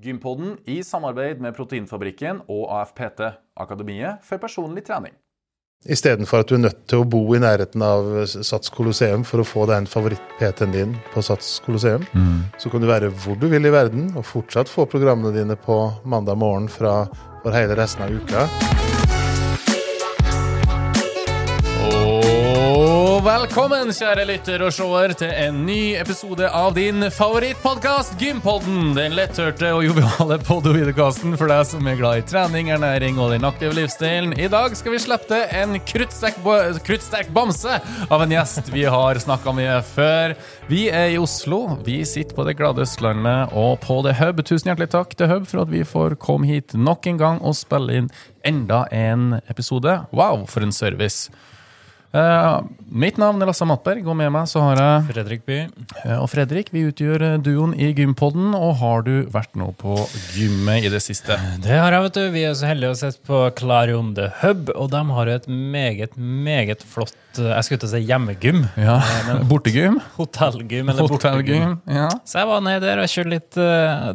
Gympodden i samarbeid med Proteinfabrikken og AFPT, Akademiet for personlig trening. Istedenfor at du er nødt til å bo i nærheten av Sats Colosseum for å få deg en favoritt-PT-en din på Sats Colosseum, så kan du være hvor du vil i verden og fortsatt få programmene dine på mandag morgen fra for hele resten av uka. Velkommen, kjære lytter og seer, til en ny episode av din favorittpodkast, Gympodden. Den letthørte og joviale poddovideokasten for deg som er glad i trening, ernæring og den aktive livsstilen. I dag skal vi slippe til en kruttsterk bamse av en gjest vi har snakka med før. Vi er i Oslo. Vi sitter på det glade Østlandet og på The Hub. Tusen hjertelig takk til Hub for at vi får komme hit nok en gang og spille inn enda en episode. Wow, for en service. Eh, mitt navn er Lasse Mattberg, og med meg så har jeg Fredrik By. eh, og Fredrik. Vi utgjør eh, duoen i Gympodden, og har du vært nå på gymmet i det siste? Det har jeg, vet du. Vi er så heldige å sette på Clarion The Hub, og de har jo et meget, meget flott Jeg skulle til å si hjemmegym. Ja, Bortegym? Hotellgym eller bortegym. Ja. Så jeg var nede der og kjørte litt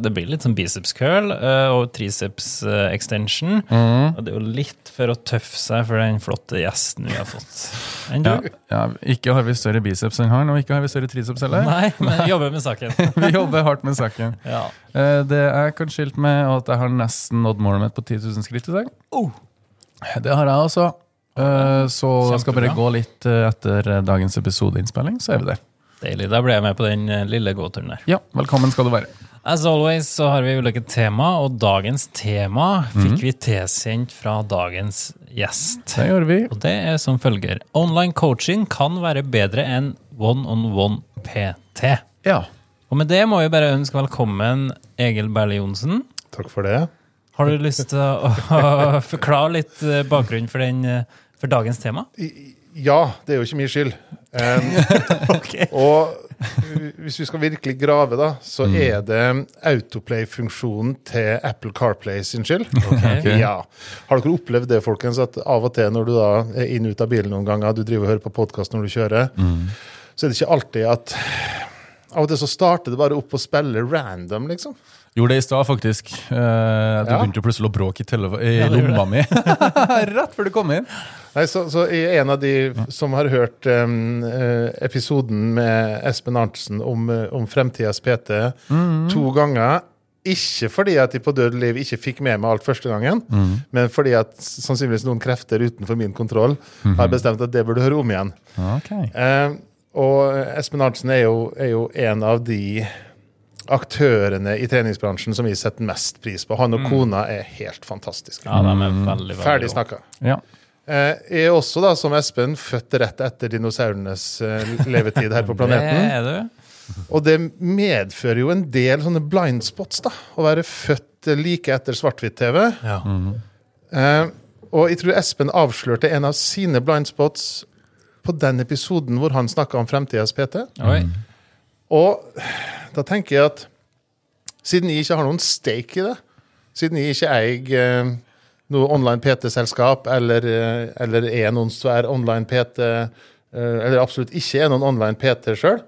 Det blir litt sånn biceps curl og triceps extension. extension. Og det er jo litt for å tøffe seg for den flotte gjesten vi har fått. Enn du? Ja, ja, ikke har vi større biceps enn han, og ikke har vi større triceps heller. Nei, men vi jobber med saken. Vi jobber hardt med saken. Ja. Eh, Det jeg kan skilte med, er at jeg har nesten nådd målet mitt på 10 000 skritt i dag. Oh. Det har jeg også. Eh, Så jeg skal bare gå litt eh, etter dagens episodeinnspilling, så er vi der. Deilig. Da ble jeg med på den lille gåturen der. Ja, velkommen skal du være. As always så har vi ulike tema, og dagens tema fikk Mhm. vi tilsendt fra dagens gjest. Det gjør vi. Og det er som følger. Online coaching kan være bedre enn one-on-one PT. Ja. Og med det må vi bare ønske velkommen Egil Berle Johnsen. Takk for det. Har du lyst til å, forklare litt eh, bakgrunn for, den, eh, for dagens tema? Ja, det er jo ikke min skyld. Um, og hvis vi skal virkelig grave, da, så er det autoplay-funksjonen til Apple CarPlay sin skyld. Ja. Har dere opplevd det, folkens, at av og til når du da er inn og ut av bilen noen ganger, du driver og hører på podkast når du kjører, så er det ikke alltid at Av og til så starter det bare opp å spille random, liksom. Gjorde det i stad, faktisk. Eh, Du Ja. begynte jo plutselig å bråke i, i Ja, lomma mi. Rett før du kom inn. Nei, så, så en av de som har hørt um, episoden med Espen Arntzen om, eh, om fremtidas PT to ganger ikke fordi at de på død liv ikke fikk med meg alt første gangen, men fordi at sannsynligvis noen krefter utenfor min kontroll har bestemt at det burde høre om igjen. Okay. Eh, og Espen Arntzen er er jo en av de aktørene i treningsbransjen som vi setter mest pris på. Han og kona er helt fantastiske. Ja, de er veldig, veldig Ferdig gode. snakka. Ja. Eh, Jeg er også, da, som Espen, født rett etter dinosaurenes eh, levetid her på planeten. Det er du. Og det medfører jo en del sånne blind spots, da. Å være født like etter svart-hvitt-TV. Ja. Eh, og jeg tror Espen avslørte en av sine blind spots på den episoden hvor han snakka om fremtidas PT. Oi. Og da tenker jeg at siden jeg ikke har noen stake i det, siden jeg ikke eier eh, noe online PT-selskap eller, eh, eller er noen svær online PT, eh, eller absolutt ikke er noen online PT sjøl,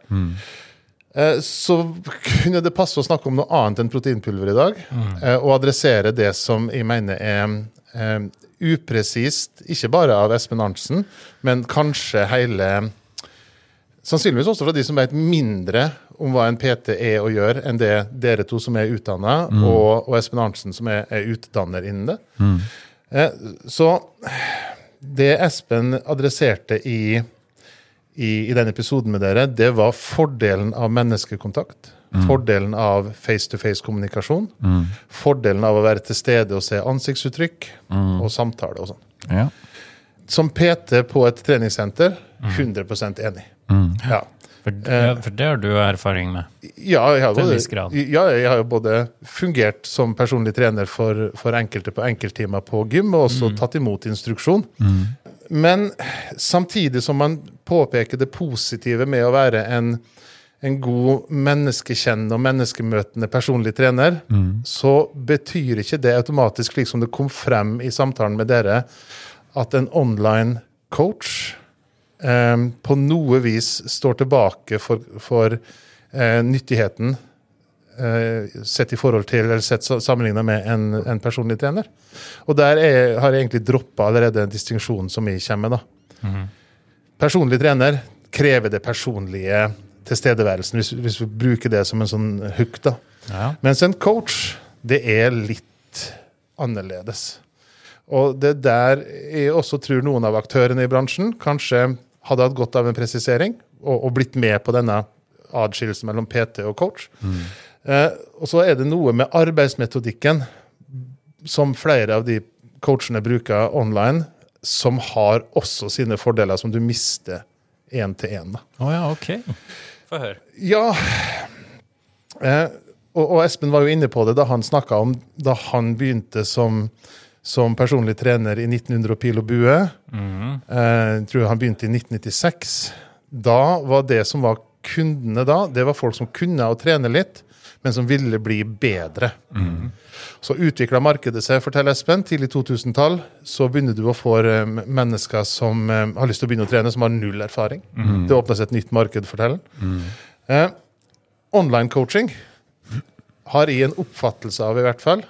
eh, så kunne det passe å snakke om noe annet enn proteinpulver i dag, eh, og adressere det som jeg mener er upresist, ikke bare av Espen Arntzen, men kanskje hele Sannsynligvis også fra de som vet mindre om hva en PT er og gjør, enn det dere to som er utdanna, og, og Espen Arntzen som er, er utdanner innen det. Eh, så det Espen adresserte i, i, i den episoden med dere, det var fordelen av menneskekontakt. Fordelen av face-to-face-kommunikasjon. Fordelen av å være til stede og se ansiktsuttrykk og samtale og sånn. Ja. Som PT på et treningssenter, 100% enig. Ja. For, ja, for det har du erfaring med. Ja, jeg har både, ja, jeg har jo både fungert som personlig trener for, for enkelte på enkelttimer på gym, og også tatt imot instruksjon. Men samtidig som man påpeker det positive med å være en, en god menneskekjennende og menneskemøtende personlig trener, så betyr ikke det automatisk, slik som det kom frem i samtalen med dere, at en online coach eh, på noe vis står tilbake for, for eh, nyttigheten eh, sett i forhold til, eller sett sammenligna med en, en, personlig trener. Og der er, har jeg egentlig droppa allerede en distinksjon som jeg kommer med. da. Mm -hmm. Personlig trener krever det personlige tilstedeværelsen, hvis, hvis, vi bruker det som en sånn hook. da. Ja. Mens en coach, det er litt annerledes. Og det der jeg også tror noen av aktørene i bransjen kanskje hadde hatt godt av en presisering, og, og blitt med på denne adskillelsen mellom PT og coach. Mm. Eh, og så er det noe med arbeidsmetodikken som flere av de coachene bruker online, som har også sine fordeler, som du mister én til én. Å oh ja, OK. Få høre. Ja. Eh, og, og, Espen var jo inne på det da han snakka om da han begynte som som personlig trener i 1900 og pil og bue. Mm. Jeg tror han begynte i 1996. Da var det som var kundene da, det var folk som kunne å trene litt, men som ville bli bedre. Mm. Så utvikla markedet seg, forteller Espen. Tidlig 2000-tall så begynner du å få eh, mennesker som eh, har lyst til å begynne å trene, som har null erfaring. Mm. Det åpnes et nytt marked, forteller han. Eh, online coaching har i en oppfattelse av, i hvert fall,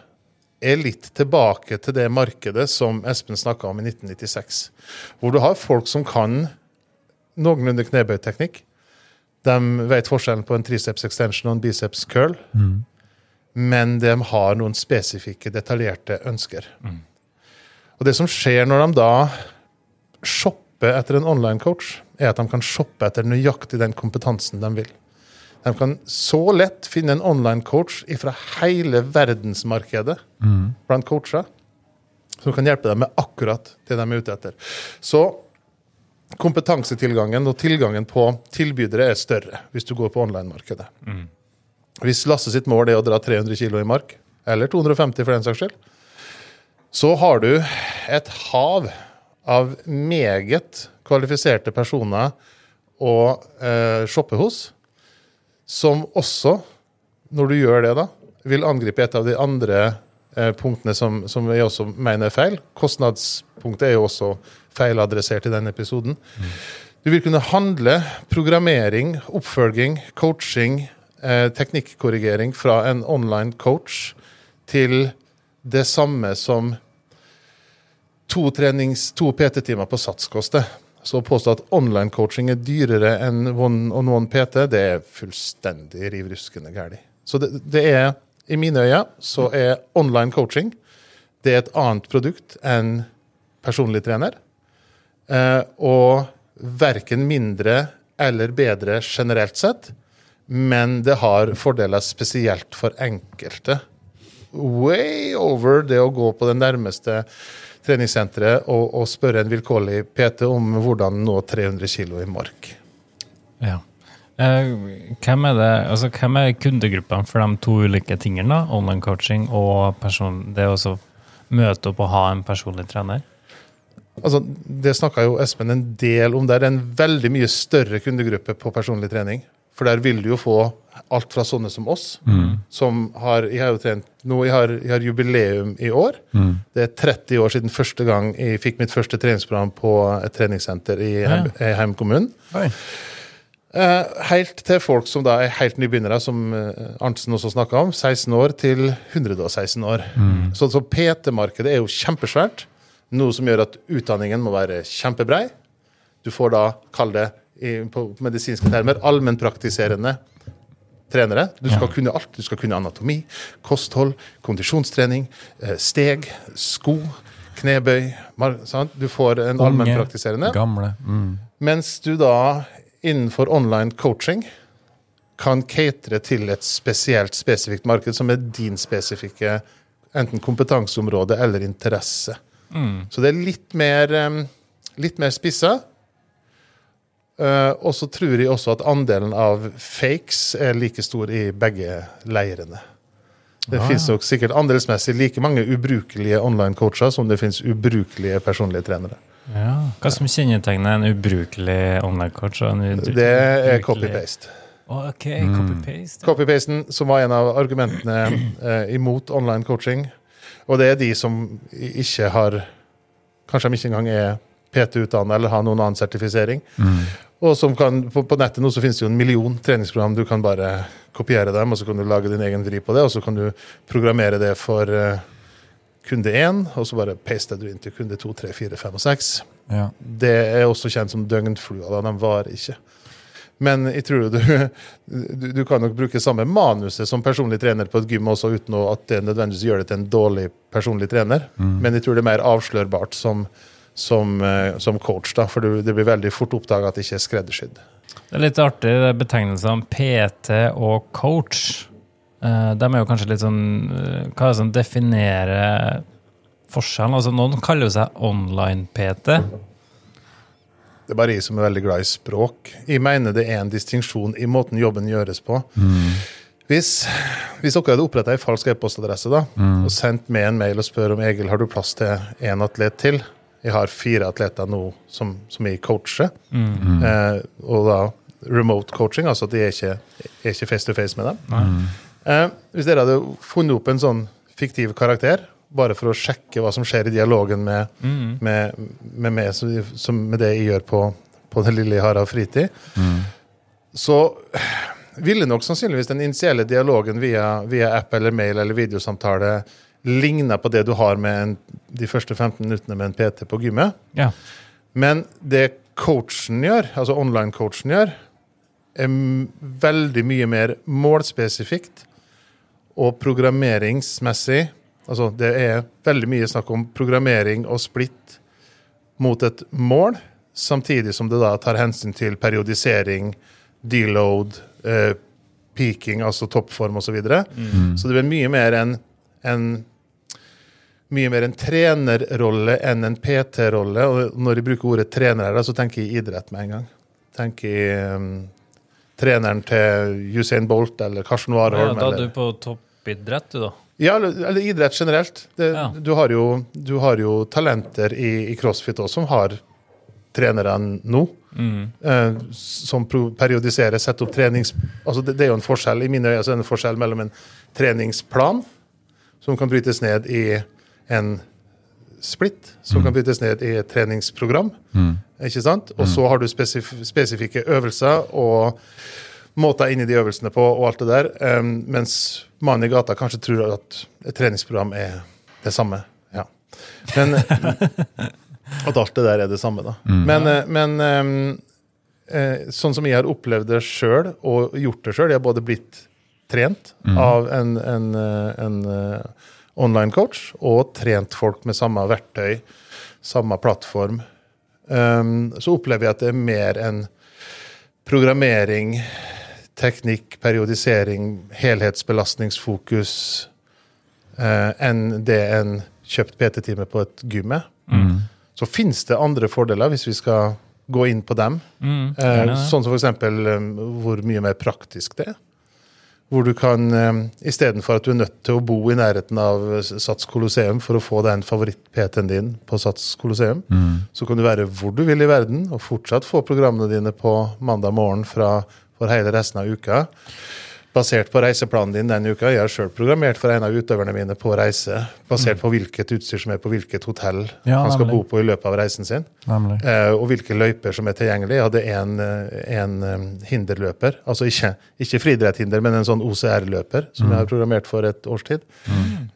er litt tilbake til det markedet som Espen snakka om i 1996. Hvor du har folk som kan noenlunde knebøyteknikk. De vet forskjellen på en triceps extension og en biceps curl. Mm. Men de har noen spesifikke, detaljerte ønsker. Mm. Og det som skjer når de da shopper etter en online coach, er at de kan shoppe etter nøyaktig den kompetansen de vil. De kan så lett finne en online-coach fra hele verdensmarkedet mm. blant coacher som kan hjelpe dem med akkurat det de er ute etter. Så kompetansetilgangen og tilgangen på tilbydere er større hvis du går på online-markedet. Mm. Hvis Lasse sitt mål er å dra 300 kg i mark, eller 250 for den saks skyld, så har du et hav av meget kvalifiserte personer å eh, shoppe hos som også, når du gjør det, da, vil angripe et av de andre eh, punktene som, som, jeg også mener er feil. Kostnadspunktet er jo også feiladressert i denne episoden. Mm. Du vil kunne handle programmering, oppfølging, coaching, eh, teknikkorrigering fra en online coach til det samme som to, to PT-timer på Sats koster. Så å påstå at online-coaching er dyrere enn one on one PT, det er fullstendig riv ruskende galt. Så det, det, er, i mine øyne, så er online coaching det er et annet produkt enn personlig trener. Eh, og verken mindre eller bedre generelt sett, men det har fordeler spesielt for enkelte. Way over det å gå på den nærmeste treningssenteret og, og spørre en vilkårlig PT om hvordan nå 300 kg i mark. Ja. Eh, hvem, er det, altså, hvem er kundegruppene for de to ulike tingene? Online coaching og person, det å møte opp og ha en personlig trener? Altså, det snakka jo Espen en del om. Det er en veldig mye større kundegruppe på personlig trening. For der vil du jo få alt fra sånne som oss, mm. som har Jeg har jo trent nå, jeg har, jeg har jubileum i år. Mm. Det er 30 år siden første gang jeg fikk mitt første treningsprogram på et treningssenter i, ja. Heim. Eh, helt til folk som da er helt nybegynnere, som eh, Arntzen også snakka om. 16 år til 116 år. Mm. Så, så PT-markedet er jo kjempesvært. Noe som gjør at utdanningen må være kjempebrei. Du får da, kall det i, på medisinske termer, allmennpraktiserende trenere. Du skal ja. kunne alt. Du skal kunne anatomi, kosthold, kondisjonstrening, eh, steg, sko, knebøy. Sant? Du får en allmennpraktiserende. Gamle. Mm. Mens du da innenfor online coaching kan catere til et spesielt, spesifikt marked, som er din spesifikke enten kompetanseområde eller interesse. Mm. Så det er litt mer, eh, litt mer spissa. Uh, og så tror jeg også at andelen av fakes er like stor i begge leirene. Det ah, finnes nok sikkert andelsmessig like mange ubrukelige online-coacher som det finnes ubrukelige personlige trenere. Ja. Hva som kjennetegner en ubrukelig online-coach? Det er copy-paste. Oh, ok, mm. Copy-paste. Copy-pasten, som var en av argumentene eh, imot online coaching. Og det er de som ikke har Kanskje de ikke engang er PT-utdanna eller ha noen annen sertifisering. Og som kan, på, på nettet nå så finnes det jo en million treningsprogram. Du kan bare kopiere dem, og så kan du lage din egen vri på det, og så kan du programmere det for uh, kunde 1, og så bare paste du inn til kunde 2, 3, 4, 5 og 6. Ja. Det er også kjent som døgnflua. da, De varer ikke. Men jeg tror du, du, du kan nok bruke samme manuset som personlig trener på et gym også, uten at det nødvendigvis gjør det til en dårlig personlig trener. Men jeg tror det er mer avslørbart som, som, eh, som coach, da, for du, det blir veldig fort oppdaga at det ikke er skreddersydd. Det er litt artig, det betegnelsene PT og coach. Eh, de er jo kanskje litt sånn eh, Hva er det som definerer forskjellen? Altså, noen kaller jo seg online-PT. Det er bare jeg som er veldig glad i språk. Jeg mener det er en distinksjon i måten jobben gjøres på. Hvis, hvis dere hadde oppretta ei falsk e-postadresse da, og sendt med en mail og spør om Egil har du plass til én atlet til Jeg har fire atleter nå som, som jeg coacher. Eh, og da remote coaching, altså at jeg er ikke, jeg er ikke face to face med dem. Eh, hvis dere hadde funnet opp en sånn fiktiv karakter, bare for å sjekke hva som skjer i dialogen med, med, med meg, som, som med det jeg gjør på, på den lille jeg har av fritid, så ville nok sannsynligvis den initielle dialogen via, via app eller mail eller videosamtale ligne på det du har med en, de første 15 minuttene med en PT på gymmet. Ja. Men det coachen gjør, altså online-coachen gjør, er veldig mye mer målspesifikt og programmeringsmessig. Altså det er veldig mye snakk om programmering og splitt mot et mål, samtidig som det da tar hensyn til periodisering, deload, eh, peaking, altså toppform osv. Så, videre. så det blir mye mer enn en mye mer en trenerrolle enn en PT-rolle. Og når jeg bruker ordet trener, her, så tenker jeg idrett med en gang. Tenker jeg um, treneren til Usain Bolt eller Karsten Ja, da er du på toppidrett, du, da. ja, eller, idrett generelt. Det, Ja. du, har jo, du har jo talenter i, i crossfit også som har trenere nå. Eh, som periodiserer, setter opp trenings... Altså det, det er jo en forskjell i mine øyne så er en forskjell mellom en treningsplan, som kan brytes ned i en splitt, som kan brytes ned i et treningsprogram. Ikke sant? Og så har du spesif spesifikke øvelser og måter inn i de øvelsene på og alt det der. Um, mens mannen i gata kanskje tror at et treningsprogram er det samme. Ja. Men at alt det der er det samme, da. Men, eh, men um, eh, sånn som jeg har opplevd det sjøl, og gjort det sjøl Jeg har både blitt trent av en, en, eh, en online coach og trent folk med samme verktøy, samme plattform. Um, så opplever jeg at det er mer enn programmering, teknikk, periodisering, helhetsbelastningsfokus uh, enn det en kjøpt PT-time på et gym er. Så finnes det andre fordeler, hvis vi skal gå inn på dem. Mm, uh, sånn som f.eks. Um, hvor mye mer praktisk det er. Hvor du kan, um, istedenfor at du er nødt til å bo i nærheten av Sats Colosseum for å få den favoritt-PT-en din på Sats Colosseum, så kan du være hvor du vil i verden og fortsatt få programmene dine på mandag morgen fra, for hele resten av uka. Basert på reiseplanen din denne uka. Jeg har sjøl programmert for en av utøverne mine på reise, basert på hvilket utstyr som er på hvilket hotell Ja, han skal nemlig. bo på i løpet av reisen sin. Nemlig. Eh, og hvilke løyper som er tilgjengelige. Jeg hadde en, eh, en eh, hinderløper, altså ikke, ikke friidrettshinder, men en sånn OCR-løper, som jeg har programmert for et års tid.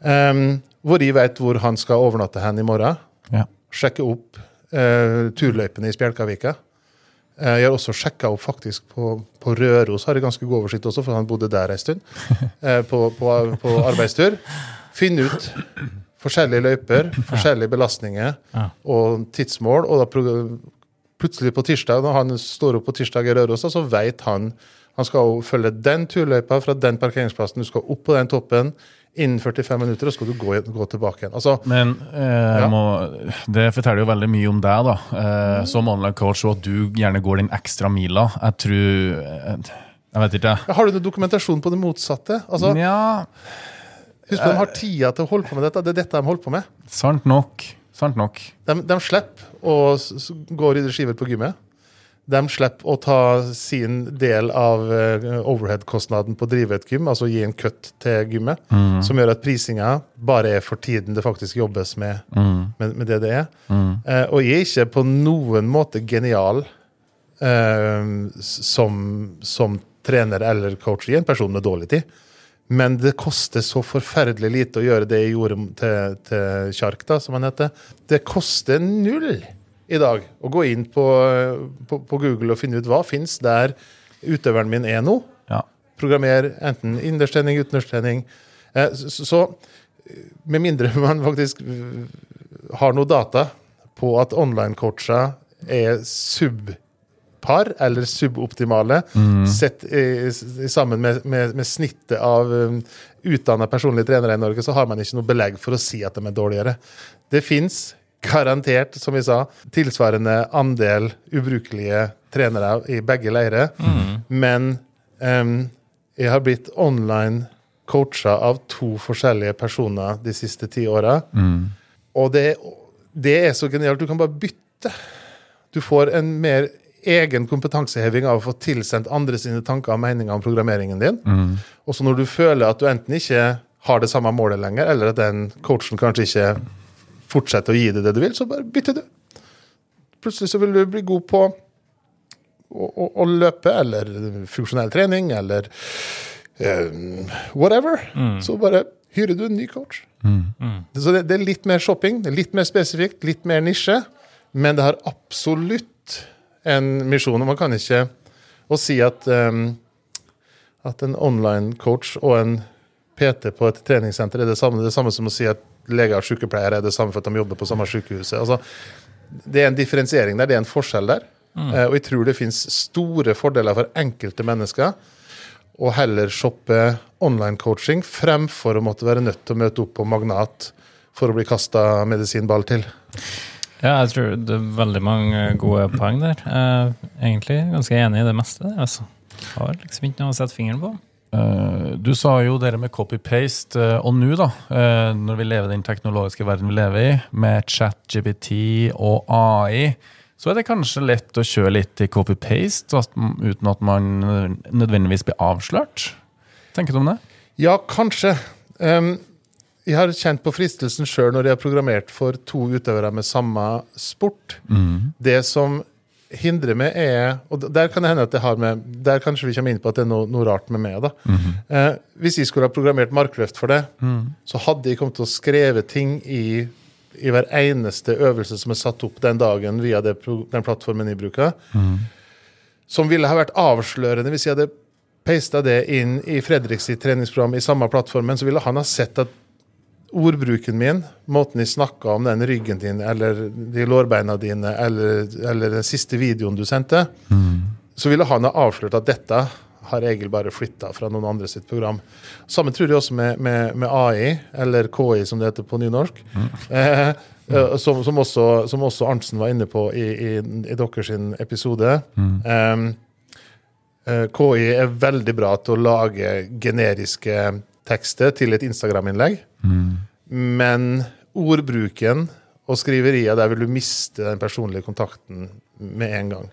Um, hvor jeg vet hvor han skal overnatte hen i morgen. Ja. Sjekke opp eh, turløypene i Spjelkavika. Eh, jeg har også sjekka opp faktisk på, på Røros, har jeg ganske god oversikt også, for han bodde der en stund. Eh, på, på, på arbeidstur. Finne ut forskjellige løyper, forskjellige belastninger og tidsmål. Og da plutselig på tirsdag, når han står opp på tirsdag i Røros, så vet han han skal følge den turløypa fra den parkeringsplassen. Du skal opp på den toppen innen 45 minutter, og så skal du gå, gå tilbake igjen. Altså, Men eh, Ja. må, det forteller jo veldig mye om deg, da. Eh, som online coach, og at du gjerne går den ekstra mila. Jeg tror eh, Jeg vet ikke. har du noe dokumentasjon på det motsatte? Altså, ja. Husk på, de har tida til å holde på med dette. Det er dette de holder på med. sant nok. Sant nok. De, de slipper å gå og rydde skiver på gymmet. De slipper å ta sin del av eh, overhead-kostnaden på å drive et gym, altså gi en cut til gymmet, som gjør at prisinga bare er for tiden det faktisk jobbes med, med, med det det er. Eh, og jeg er ikke på noen måte genial eh, som, som trener eller coach. Er en person med dårlig tid. Men det koster så forferdelig lite å gjøre det jeg gjorde til, til Kjark, da, som han heter. Det koster null i dag og gå inn på, på, på Google og finne ut hva fins der utøveren min er nå. Ja. Programmer enten innendørstrening, utendørstrening. Eh, så, så med mindre man faktisk har noe data på at online-coacher er subpar eller suboptimale, sett i, i, sammen med, med, med snittet av um, utdanna personlige trenere i Norge, så har man ikke noe belegg for å si at de er dårligere. Det fins garantert, som vi sa, tilsvarende andel ubrukelige trenere i begge leirer, men um, jeg har blitt online coacha av to forskjellige personer de siste ti åra. Og det, det er så genialt. Du kan bare bytte. Du får en mer egen kompetanseheving av å få tilsendt andre sine tanker og meninger om programmeringen din. Og så når du føler at du enten ikke har det samme målet lenger, eller at den coachen kanskje ikke fortsetter å gi deg det du vil, så bare bytter du. Plutselig så vil du bli god på å, å, å løpe, eller funksjonell trening, eller eh, whatever. Så bare hyrer du en ny coach. Så det, det er litt mer shopping, det er litt mer spesifikt, litt mer nisje, men det har absolutt en misjon. Og man kan ikke å si at, um, at en online coach og en PT på et treningssenter er det samme, det er det samme som å si at leger og sykepleiere er det samme for at de jobber på samme sykehuset. Altså, det er en differensiering der, det er en forskjell der. Eh, og jeg tror det finnes store fordeler for enkelte mennesker å heller shoppe online-coaching fremfor å måtte være nødt til å møte opp på Magnat for å bli kasta medisinball til. Ja, jeg tror det er veldig mange gode poeng der. Jeg er egentlig ganske enig i det meste. Altså. Har liksom ikke noe å sette fingeren på. Eh, du sa jo det med copy-paste, eh, og nå, da, eh, når vi lever i den teknologiske verden vi lever i, med chat-GPT og AI, så er det kanskje lett å kjøre litt i copy-paste uten at man nødvendigvis blir avslørt? Tenker du om det? Ja, kanskje. Jeg har kjent på fristelsen sjøl når jeg har programmert for to utøvere med samme sport. Det som hindrer meg, er Og der kan det hende at det har med Der kanskje vi kommer inn på at det er noe, noe rart med meg. da. Eh, hvis jeg skulle ha programmert markløft for det, så hadde jeg kommet til å skreve ting i, i hver eneste øvelse som er satt opp den dagen via pro- den plattformen jeg bruker, som ville ha vært avslørende hvis jeg hadde pasta det inn i Fredriks treningsprogram i samme plattformen, så ville han ha sett at ordbruken min, måten jeg snakka om den ryggen din, eller de lårbeina dine, eller, eller den siste videoen du sendte, så ville han ha avslørt at dette har Egil bare flytta fra noen andre sitt program. Samme tror jeg også med, med, med AI, eller KI som det heter på nynorsk. Eh, eh, som, som, også, som også Arntzen var inne på i, i, i deres episode. Mm. eh, KI er veldig bra til å lage generiske tekster til et Instagram-innlegg. Men ordbruken og skriveria, der vil du miste den personlige kontakten med en gang.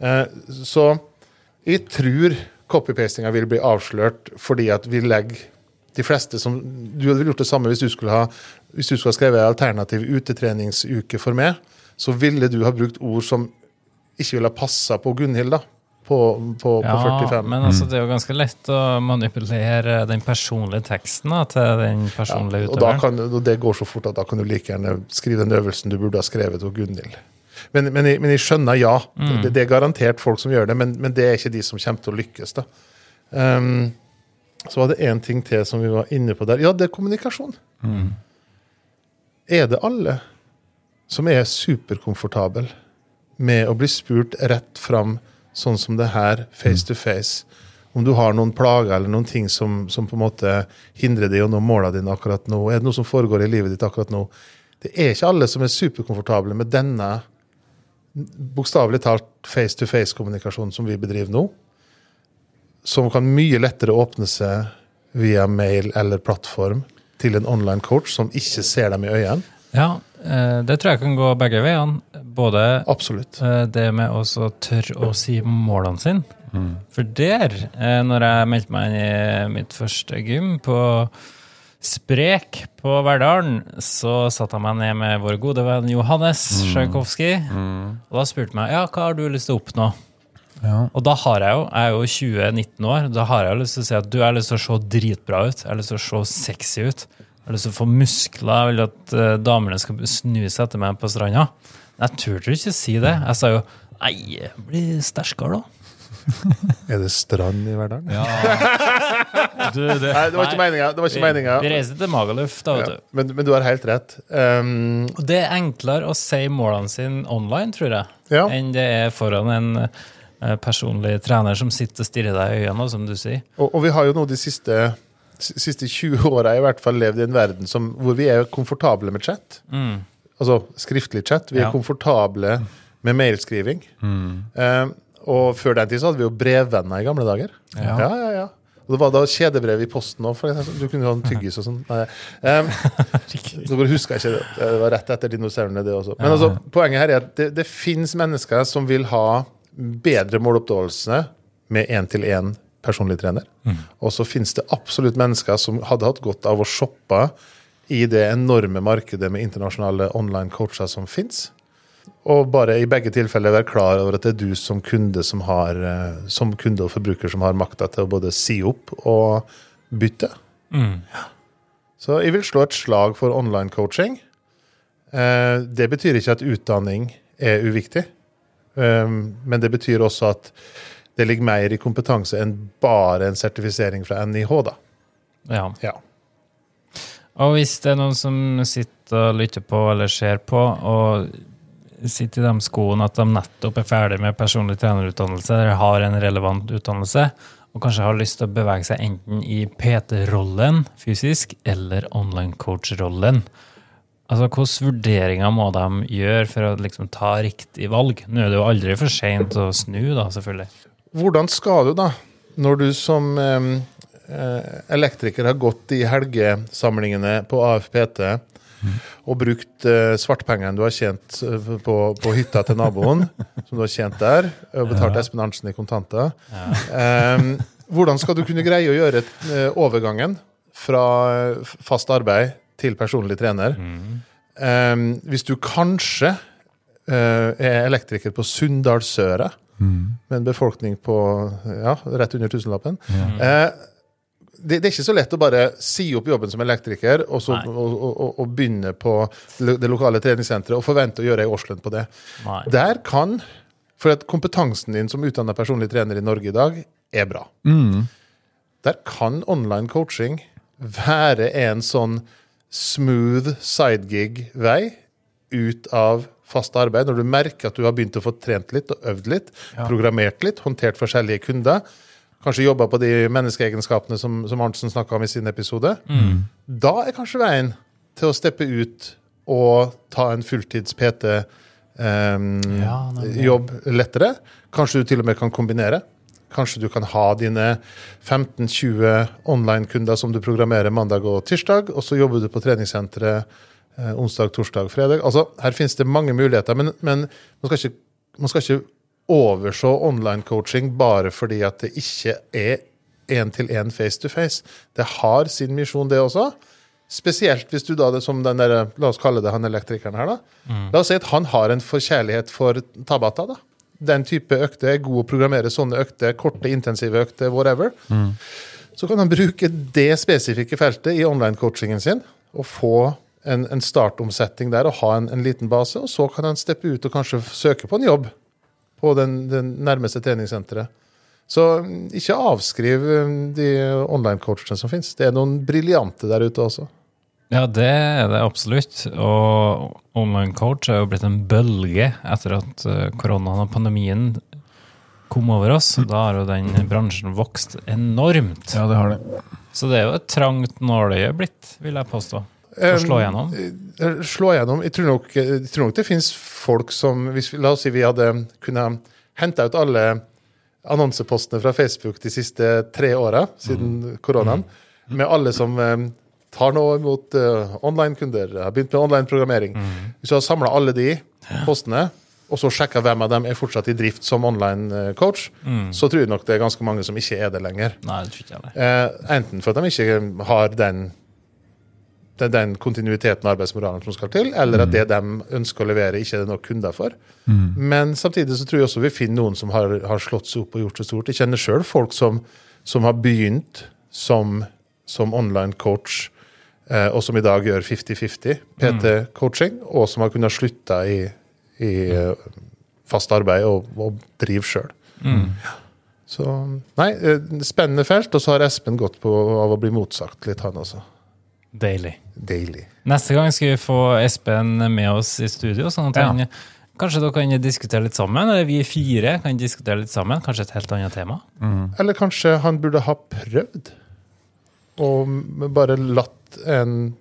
Eh, så jeg tror copypastinga vil bli avslørt fordi at vi legger de fleste som Du hadde gjort det samme hvis du skulle ha hvis du skulle ha skrevet alternativ utetreningsuke for meg. Så ville du ha brukt ord som ikke ville ha passa på Gunhild, da. På, på, på 45. men altså, det er jo ganske lett å manipulere den personlige teksten da, til den personlige Ja, og, utøveren. kan, og det går så fort at da kan du like gjerne skrive den øvelsen du burde ha skrevet til Gunhild. Men, men, men jeg skjønner ja. Det, det er garantert folk som gjør det, men, men det er ikke de som kommer til å lykkes. da. Um, så var det én ting til som vi var inne på der. Ja, det er kommunikasjon. Er det alle som er superkomfortable med å bli spurt rett fram, sånn som det her, face to face? Om du har noen plager eller noen ting som, som på en måte hindrer deg i å nå målene dine akkurat nå? Er det noe som foregår i livet ditt akkurat nå? Det er ikke alle som er superkomfortable med denne bokstavelig talt face-to-face-kommunikasjonen som vi bedriver nå. Som kan mye lettere åpne seg via mail eller plattform til en online coach som ikke ser dem i øynene. Ja, Det tror jeg kan gå begge veiene. Både Absolutt. eh, det med å tørre å si målene sine. For der, eh, når jeg meldte meg inn i mitt første gym på Sprek på Verdalen, så satte jeg meg ned med vår gode venn Johannes Tsjajkovskij. Og da spurte jeg meg ja, hva har du lyst til å oppnå. Ja. Og da har jeg jo, jeg er jo 20-19 år, da har jeg lyst til å si at du jeg har lyst til å se dritbra ut. Jeg har lyst til å se sexy ut. Har lyst til å få muskler. Jeg vil at eh, damene skal snu seg etter meg på stranda. Jeg turte ikke si det. Jeg sa jo nei, bli sterkere, da. Er det strand i Verdalen? Du, det, Nei, det var ikke meninga. Det var ikke Vi, vi reiser til Magaluf, da, vet Ja, du. men, men du har helt rett. Um, Og det er enklere å si målene sine online, tror jeg, Ja. enn det er foran en eh, personlig trener som sitter og stirrer deg i øynene, som du sier. og, og vi har jo nå de siste, siste 20 åra i hvert fall levd i en verden som, hvor vi er komfortable med chat. Mm. Altså skriftlig chat. Vi er Ja. komfortable med mailskriving. Um, og før den tid så hadde vi jo brevvenner i gamle dager. Ja. ja, ja. ja. Og det var da kjedebrev i posten òg, for. Du kunne jo ha en tyggis og sånn. Um, så bare husker jeg ikke det. Det var rett etter dinosaurene, det også. Men altså, poenget her er at det, det fins mennesker som vil ha bedre måloppnåelse med én-til-én personlig trener. Og så finnes det absolutt mennesker som hadde hatt godt av å shoppe i det enorme markedet med internasjonale online coacher som fins. Og bare i begge tilfeller være klar over at det er du som kunde, som har, eh, som kunde og forbruker som har makta til å både si opp og bytte. Mm. Så jeg vil slå et slag for online coaching. Eh, Det betyr ikke at utdanning er uviktig, Um, men det betyr også at det ligger mer i kompetanse enn bare en sertifisering fra NIH, da. Ja. Ja. Og hvis det er noen som sitter og lytter på eller ser på, og sitter i de skoene at de nettopp er ferdig med personlig trenerutdannelse, eller har en relevant utdannelse, og kanskje har lyst til å bevege seg enten i PT-rollen fysisk, eller online coach-rollen. Altså, Hvilke vurderinger må de gjøre for å liksom ta riktig valg? Nå er det jo aldri for seint å snu, da, selvfølgelig. Hvordan skal du, da, når du som eh, elektriker har gått i helgesamlingene på AFPT og brukt eh, svartpengene du har tjent eh, på, på hytta til naboen, som du har tjent der, og betalt Espen Arntzen i kontanter eh, Hvordan skal du kunne greie å gjøre overgangen fra fast arbeid til personlig trener? Eh, hvis du kanskje er elektriker på Sunndalsøra? Med en befolkning på ja, rett under tusenlappen. Eh, det, det er ikke så lett å bare si opp jobben som elektriker og, så, og, og, og, og begynne på det lokale treningssenteret og forvente å gjøre ei årslønn på det. Nei. Der kan For at kompetansen din som utdanna personlig trener i Norge i dag er bra. Der kan online coaching være en sånn smooth sidegig-vei ut av fast arbeid, når du merker at du har begynt å få trent litt og øvd litt, programmert litt, håndtert forskjellige kunder, kanskje jobba på de menneskeegenskapene som, som Arntzen snakka om i sin episode, da er kanskje veien til å steppe ut og ta en fulltids PT-jobb PT-jobb lettere. Kanskje du til og med kan kombinere. Kanskje du kan ha dine 15-20 online-kunder som du programmerer mandag og tirsdag, og så jobber du på treningssenteret onsdag, torsdag, fredag. Altså, her finnes det mange muligheter, men, men man, skal ikke, man skal ikke overse online-coaching bare fordi at det ikke er én-til-én face-to-face. Det har sin misjon, det også. Spesielt hvis du da, det som den der, la oss kalle det han elektrikeren her, da. La oss si at han har en forkjærlighet for Tabata, da. Den type økter, er god å programmere sånne økter, korte, intensive økter, whatever. Så kan han bruke det spesifikke feltet i online-coachingen sin og få en, en startomsetning der og ha en, en liten base, og så kan han steppe ut og kanskje søke på en jobb på den, den nærmeste treningssenteret. Så ikke avskriv mm, de online-coachene som finnes. Det er noen briljante der ute også. Ja, det er det absolutt. Og online coach er jo blitt en bølge etter at eh, koronaen og pandemien kom over oss. Da har jo den bransjen vokst enormt. Ja, det har det. Så det er jo et trangt nåløye blitt, vil jeg påstå. Å slå igjennom. Eh, Slå igjennom. Jeg tror nok, jeg tror nok det finnes folk som hvis, La oss si vi hadde kunnet hente ut alle annonsepostene fra Facebook de siste tre åra siden koronaen, med alle som eh, tar nå imot uh, online-kunder, har begynt med online-programmering. Hvis du har samla alle de postene, og så sjekka hvem av dem er fortsatt i drift som online-coach, så tror jeg nok det er ganske mange som ikke er det lenger. Nei, det tror ikke jeg. Eh, enten for at de ikke har den, den, den kontinuiteten og arbeidsmoralen som skal til, eller at det de ønsker å levere, ikke er det nok kunder for. Men samtidig så tror jeg også vi finner noen som har, har slått seg opp og gjort det stort. Jeg kjenner sjøl folk som, som har begynt som, som online coach, eh, og som i dag gjør 50-50 PT-coaching, og som har kunnet slutte i, i fast arbeid og, og drive sjøl. Så nei, eh, spennende felt. Og så har Espen gått på av å bli motsagt litt, han også. Deilig. Deilig. Neste gang skal vi få Espen med oss i studio, sånn at Ja. han Kanskje dere kan diskutere litt sammen? Eller vi fire kan diskutere litt sammen? Kanskje et helt annet tema? Eller kanskje han burde ha prøvd og bare latt en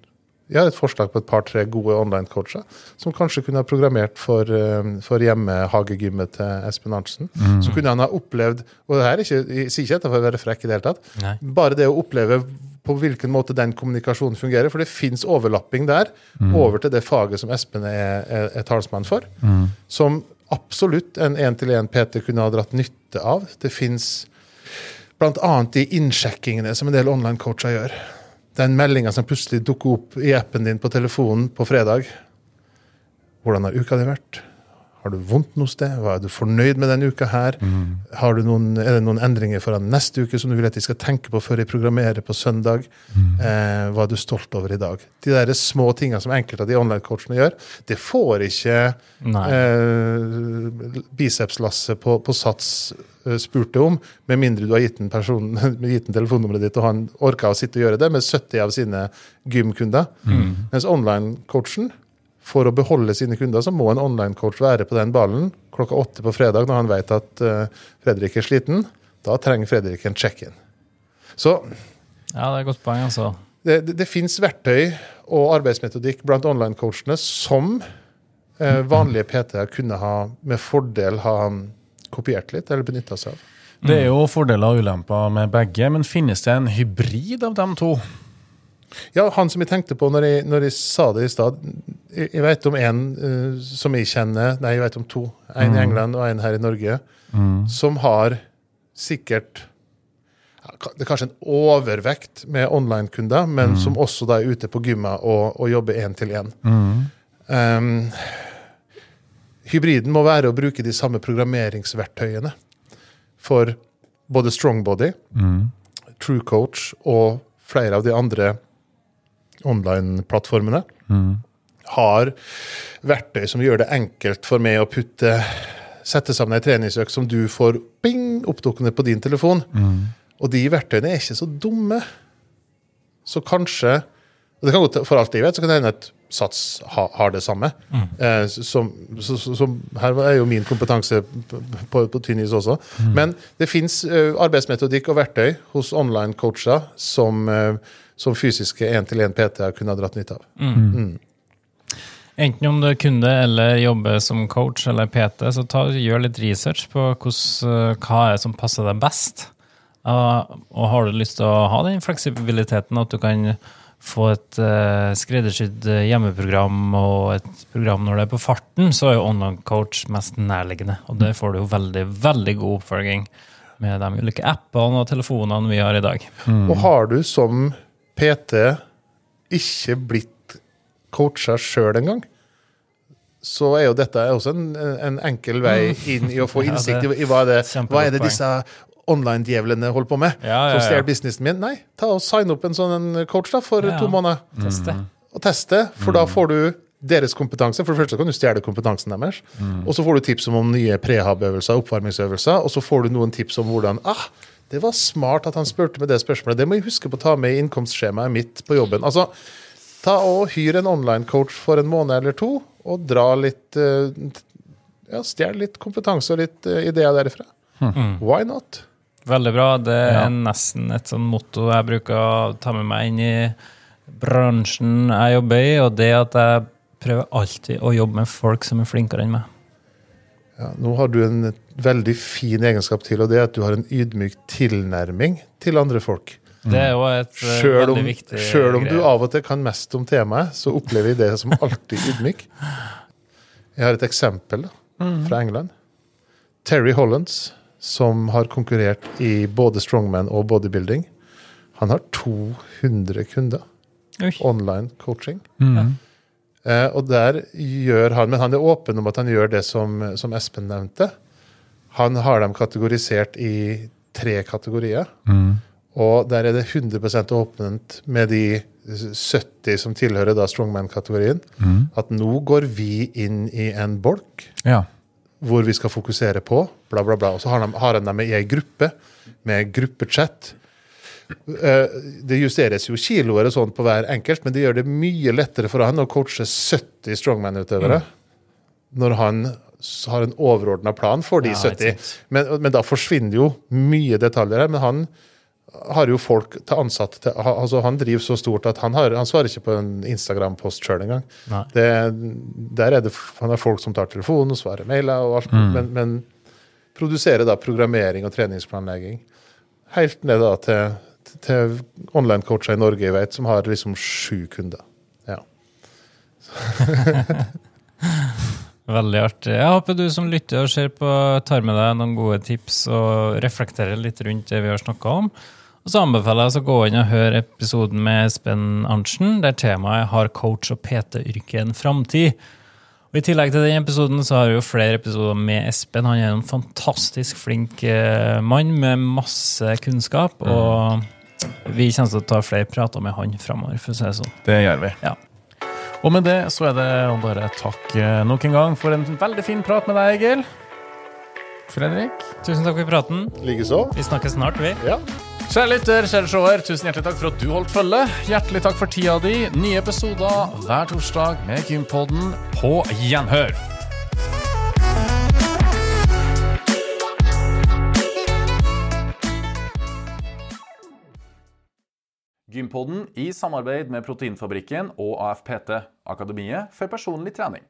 Jeg har et forslag på et par-tre gode online-coacher som kanskje kunne ha programmert for, eh, for hjemmehagegymmet til Espen Arntzen. Så kunne han ha opplevd Og det her er ikke, jeg sier ikke dette for å være frekk i det hele tatt. Nei. Bare det å oppleve på hvilken måte den kommunikasjonen fungerer. For det fins overlapping der over til det faget som Espen er, er, er talsmann for. Som absolutt en én-til-én-PT kunne ha dratt nytte av. Det fins bl.a. de innsjekkingene som en del online-coacher gjør. Den meldinga som plutselig dukker opp i appen din på telefonen på fredag. Hvordan har uka di vært? Har du vondt noe sted? Hva Er du fornøyd med denne uka her? Har du noen, er det noen endringer foran neste uke som du vil at de skal tenke på før de programmerer på søndag? Eh, hva er du stolt over i dag? De der små tinga som enkelte av de online-coachene gjør, det får ikke eh, bicepslasset på, på Sats spurt spurte om, med mindre du har gitt en, person, gitt en telefonnummeret ditt, og han orka å sitte og gjøre det med 70 av sine gymkunder. Mens online-coachen, for å beholde sine kunder, så må en online-coach være på den ballen klokka åtte på fredag når han vet at eh, Fredrik er sliten. Da trenger Fredrik en check-in. Så Ja, det er et godt poeng, altså. det, det, det fins verktøy og arbeidsmetodikk blant online-coachene som eh, vanlige PT-er kunne ha med fordel ha kopiert litt eller benytta seg av. Det er jo fordeler og ulemper med begge, men finnes det en hybrid av dem to? Ja, han som jeg tenkte på når jeg, når jeg sa det i stad Jeg, jeg vet om en uh, som jeg kjenner Nei, jeg vet om to. En i England og en her i Norge. Som har sikkert Det er kanskje en overvekt med online-kunder, men som også da er ute på gymma og, og jobber én til én. Um, hybriden må være å bruke de samme programmeringsverktøyene for både Strongbody, True Coach og flere av de andre online-plattformene. Har verktøy som gjør det enkelt for meg å putte sette sammen ei treningsøkt som du får bing, oppdukkende på din telefon. Og de verktøyene er ikke så dumme. Så kanskje og det kan godt, For alt jeg vet, så kan det hende at Sats ha, har det samme. Eh, som, så, så, her er jo min kompetanse på, på, tynn is også. Men det fins arbeidsmetodikk og verktøy hos online-coacher som, eh, som fysiske én-til-én-PT-er kunne ha dratt nytte av. Enten om du er kunde eller jobber som coach eller PT, så ta, gjør litt research på hvordan, hva er som passer deg best. Uh, og har du lyst til å ha den fleksibiliteten at du kan få et uh, skreddersydd hjemmeprogram og et program når det er på farten, så er jo online coach mest nærliggende. Og det får du jo veldig, veldig god oppfølging med de ulike appene og telefonene vi har i dag. Og har du som PT ikke blitt coacha sjøl engang, så er jo dette også en, en enkel vei inn i å få innsikt i, i hva, er det, hva er det disse online-djevlene holder på med. Ja, ja, Som stjeler businessen min. Nei, ta og sign opp en sånn coach da, for Ja. to måneder. Teste. Og teste, for da får du deres kompetanse. For det første kan du stjele kompetansen deres. Og så får du tips om nye prehab-øvelser, oppvarmingsøvelser, og så får du noen tips om hvordan ah, det var smart at han spurte med det spørsmålet. Det må jeg huske på å ta med i innkomstskjemaet mitt på jobben. Altså, ta og Hyr en online-coach for en måned eller to, og dra litt eh, ja, Stjel litt kompetanse og litt eh, ideer derifra. Why not? Veldig bra. Det er Ja. nesten et sånn motto jeg bruker å ta med meg inn i bransjen jeg jobber i, og det at jeg prøver alltid å jobbe med folk som er flinkere enn meg. Ja, nå har du en veldig fin egenskap til, og det er at du har en ydmyk tilnærming til andre folk. Det er jo et selv om, veldig om, viktig selv om du av og til kan mest om temaet, så opplever jeg det som alltid ydmyk. Jeg har et eksempel da, fra England. Terry Hollands, som har konkurrert i både strongman og bodybuilding. Han har 200 kunder. Oi. Online coaching. Eh, og der gjør han, Men han er åpen om at han gjør det som, som Espen nevnte. Han har dem kategorisert i tre kategorier. Og der er det 100% åpent med de 70 som tilhører da strongman-kategorien. At nå går vi inn i en bolk Ja. hvor vi skal fokusere på, bla, bla, bla. Og så har han, har han dem i ei gruppe med gruppechat. Eh, Det justeres jo kiloer og sånn på hver enkelt, men det gjør det mye lettere for han å coache 70 strongman-utøvere når han har en overordna plan for de Ja, 70. Men, men da forsvinner jo mye detaljer her. Men han har jo folk til ansatt til, altså Han driver så stort at han, har, han svarer ikke på en Instagram-post sjøl engang. Det, der er det, han har folk som tar telefonen og svarer mailer, og alt, men, men produserer da programmering og treningsplanlegging. Helt ned da til, til online-coacher i Norge jeg vet, som har liksom sju kunder. Ja. Veldig artig. Jeg håper du som lytter og ser på, tar med deg noen gode tips og reflekterer litt rundt det vi har snakka om. Og så anbefaler jeg å gå inn og høre episoden med Espen Arntzen, der temaet 'Har coach og PT-yrket en framtid?' Og I tillegg til den episoden så har vi jo flere episoder med Espen. Han er en fantastisk flink eh, mann med masse kunnskap. Og vi kommer til å ta flere prater med han framover, for å si det sånn. Det gjør vi. Ja. Og med det så er det å bare takk eh, nok en gang for en veldig fin prat med deg, Egil. Fredrik. Tusen takk for praten. Likeså. Vi snakkes snart, vi. Ja. Kjære lytter, kjære seer, tusen hjertelig takk for at du holdt følge. Hjertelig takk for tida di. Nye episoder hver torsdag med Gympodden på gjenhør. Gympodden i samarbeid med Proteinfabrikken og AFPT, Akademiet for personlig trening.